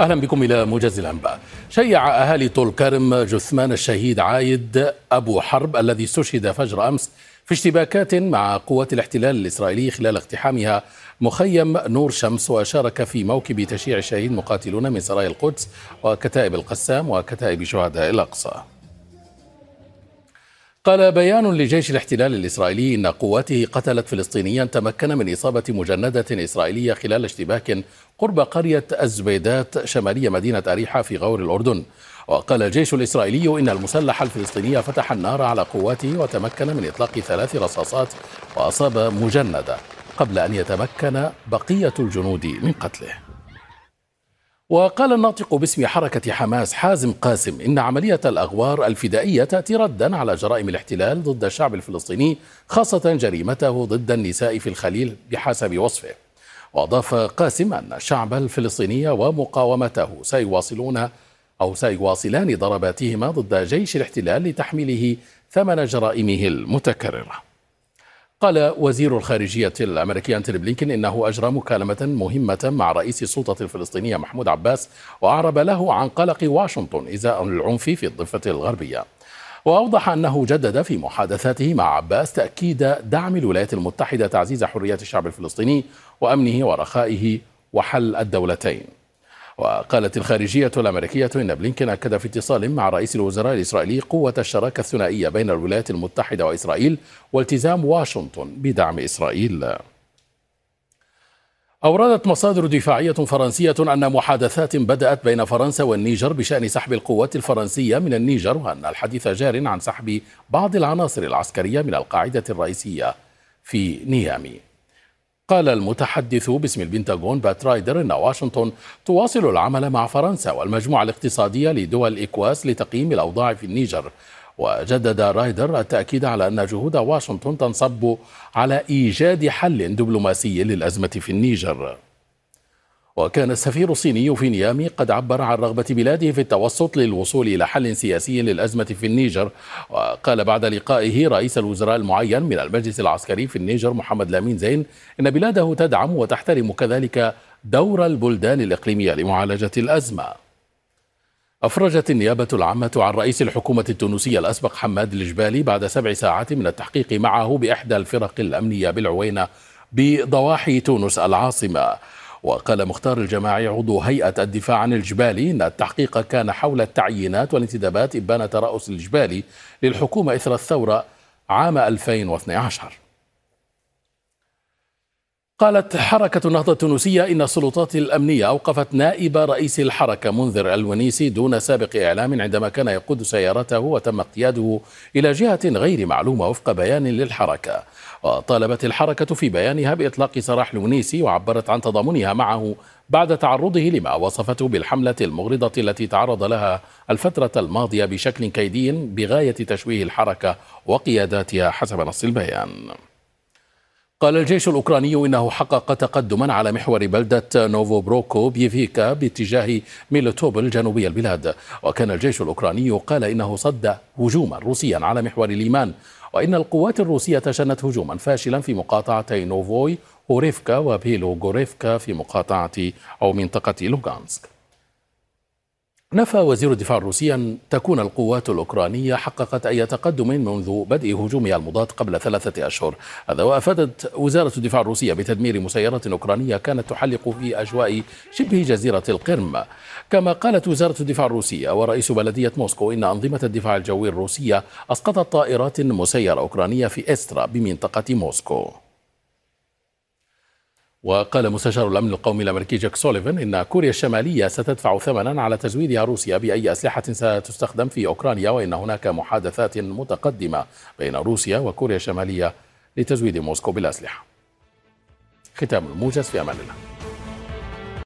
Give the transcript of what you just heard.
أهلا بكم إلى موجز الأنباء. شيع أهالي طول كرم جثمان الشهيد عايد أبو حرب الذي استشهد فجر أمس في اشتباكات مع قوات الاحتلال الإسرائيلي خلال اقتحامها مخيم نور شمس وشارك في موكب تشييع الشهيد مقاتلون من سرايا القدس وكتائب القسام وكتائب شهداء الأقصى. قال بيان لجيش الاحتلال الإسرائيلي إن قواته قتلت فلسطينيا تمكن من إصابة مجندة إسرائيلية خلال اشتباك قرب قرية الزبيدات شمالية مدينة أريحة في غور الأردن. وقال الجيش الإسرائيلي إن المسلح الفلسطيني فتح النار على قواته وتمكن من إطلاق ثلاث رصاصات وأصاب مجندة قبل أن يتمكن بقية الجنود من قتله. وقال الناطق باسم حركة حماس حازم قاسم إن عملية الأغوار الفدائية تأتي ردا على جرائم الاحتلال ضد الشعب الفلسطيني خاصة جريمته ضد النساء في الخليل بحسب وصفه. وأضاف قاسم أن الشعب الفلسطيني ومقاومته سيواصلون أو سيواصلان ضرباتهما ضد جيش الاحتلال لتحميله ثمن جرائمه المتكررة. قال وزير الخارجية الأمريكي أنتوني بلينكين إنه أجرى مكالمة مهمة مع رئيس السلطة الفلسطينية محمود عباس وأعرب له عن قلق واشنطن إزاء العنف في الضفة الغربية. وأوضح أنه جدد في محادثاته مع عباس تأكيد دعم الولايات المتحدة تعزيز حريات الشعب الفلسطيني وأمنه ورخائه وحل الدولتين. وقالت الخارجية الأمريكية إن بلينكين أكد في اتصال مع رئيس الوزراء الإسرائيلي قوة الشراكة الثنائية بين الولايات المتحدة وإسرائيل والتزام واشنطن بدعم إسرائيل. أوردت مصادر دفاعية فرنسية أن محادثات بدأت بين فرنسا والنيجر بشأن سحب القوات الفرنسية من النيجر وأن الحديث جار عن سحب بعض العناصر العسكرية من القاعدة الرئيسية في نيامي. قال المتحدث باسم البنتاغون بات رايدر أن واشنطن تواصل العمل مع فرنسا والمجموعة الاقتصادية لدول إكواس لتقييم الأوضاع في النيجر. وجدد رايدر التأكيد على أن جهود واشنطن تنصب على إيجاد حل دبلوماسي للأزمة في النيجر. وكان السفير الصيني في نيامي قد عبر عن رغبة بلاده في التوسط للوصول إلى حل سياسي للأزمة في النيجر. وقال بعد لقائه رئيس الوزراء المعين من المجلس العسكري في النيجر محمد لامين زين إن بلاده تدعم وتحترم كذلك دور البلدان الإقليمية لمعالجة الأزمة. أفرجت النيابة العامة عن رئيس الحكومة التونسية الأسبق حماد الجبالي بعد سبع ساعات من التحقيق معه بإحدى الفرق الأمنية بالعوينة بضواحي تونس العاصمة. وقال مختار الجماعي عضو هيئة الدفاع عن الجبالي أن التحقيق كان حول التعيينات والانتدابات إبانة ترأس الجبالي للحكومة إثر الثورة عام 2012 قالت حركة النهضة التونسية إن السلطات الأمنية أوقفت نائب رئيس الحركة منذر الونيسي دون سابق إعلام عندما كان يقود سيارته وتم اقتياده إلى جهة غير معلومة وفق بيان للحركة. وطالبت الحركة في بيانها بإطلاق سراح الونيسي وعبرت عن تضامنها معه بعد تعرضه لما وصفته بالحملة المغرضة التي تعرض لها الفترة الماضية بشكل كيدي بغاية تشويه الحركة وقياداتها حسب نص البيان. قال الجيش الأوكراني إنه حقق تقدما على محور بلدة نوفو بروكو بيفيكا باتجاه ميلوتوبل جنوبي البلاد. وكان الجيش الأوكراني قال إنه صد هجوما روسيا على محور ليمان وإن القوات الروسية شنت هجوما فاشلا في مقاطعتي نوفوي هوريفكا وبيلو غوريفكا في مقاطعة أو منطقة لوغانسك. نفى وزير الدفاع الروسي أن تكون القوات الأوكرانية حققت أي تقدم منذ بدء هجومها المضاد قبل ثلاثة أشهر. هذا وأفادت وزارة الدفاع الروسية بتدمير مسيرات أوكرانية كانت تحلق في أجواء شبه جزيرة القرم. كما قالت وزارة الدفاع الروسية ورئيس بلدية موسكو إن أنظمة الدفاع الجوي الروسية أسقطت طائرات مسيرة أوكرانية في إسترا بمنطقة موسكو. وقال مستشار الأمن القومي الأمريكي جاك سوليفان إن كوريا الشمالية ستدفع ثمنا على تزويدها روسيا بأي أسلحة ستستخدم في أوكرانيا وإن هناك محادثات متقدمة بين روسيا وكوريا الشمالية لتزويد موسكو بالأسلحة. ختام الموجز في أمان الله.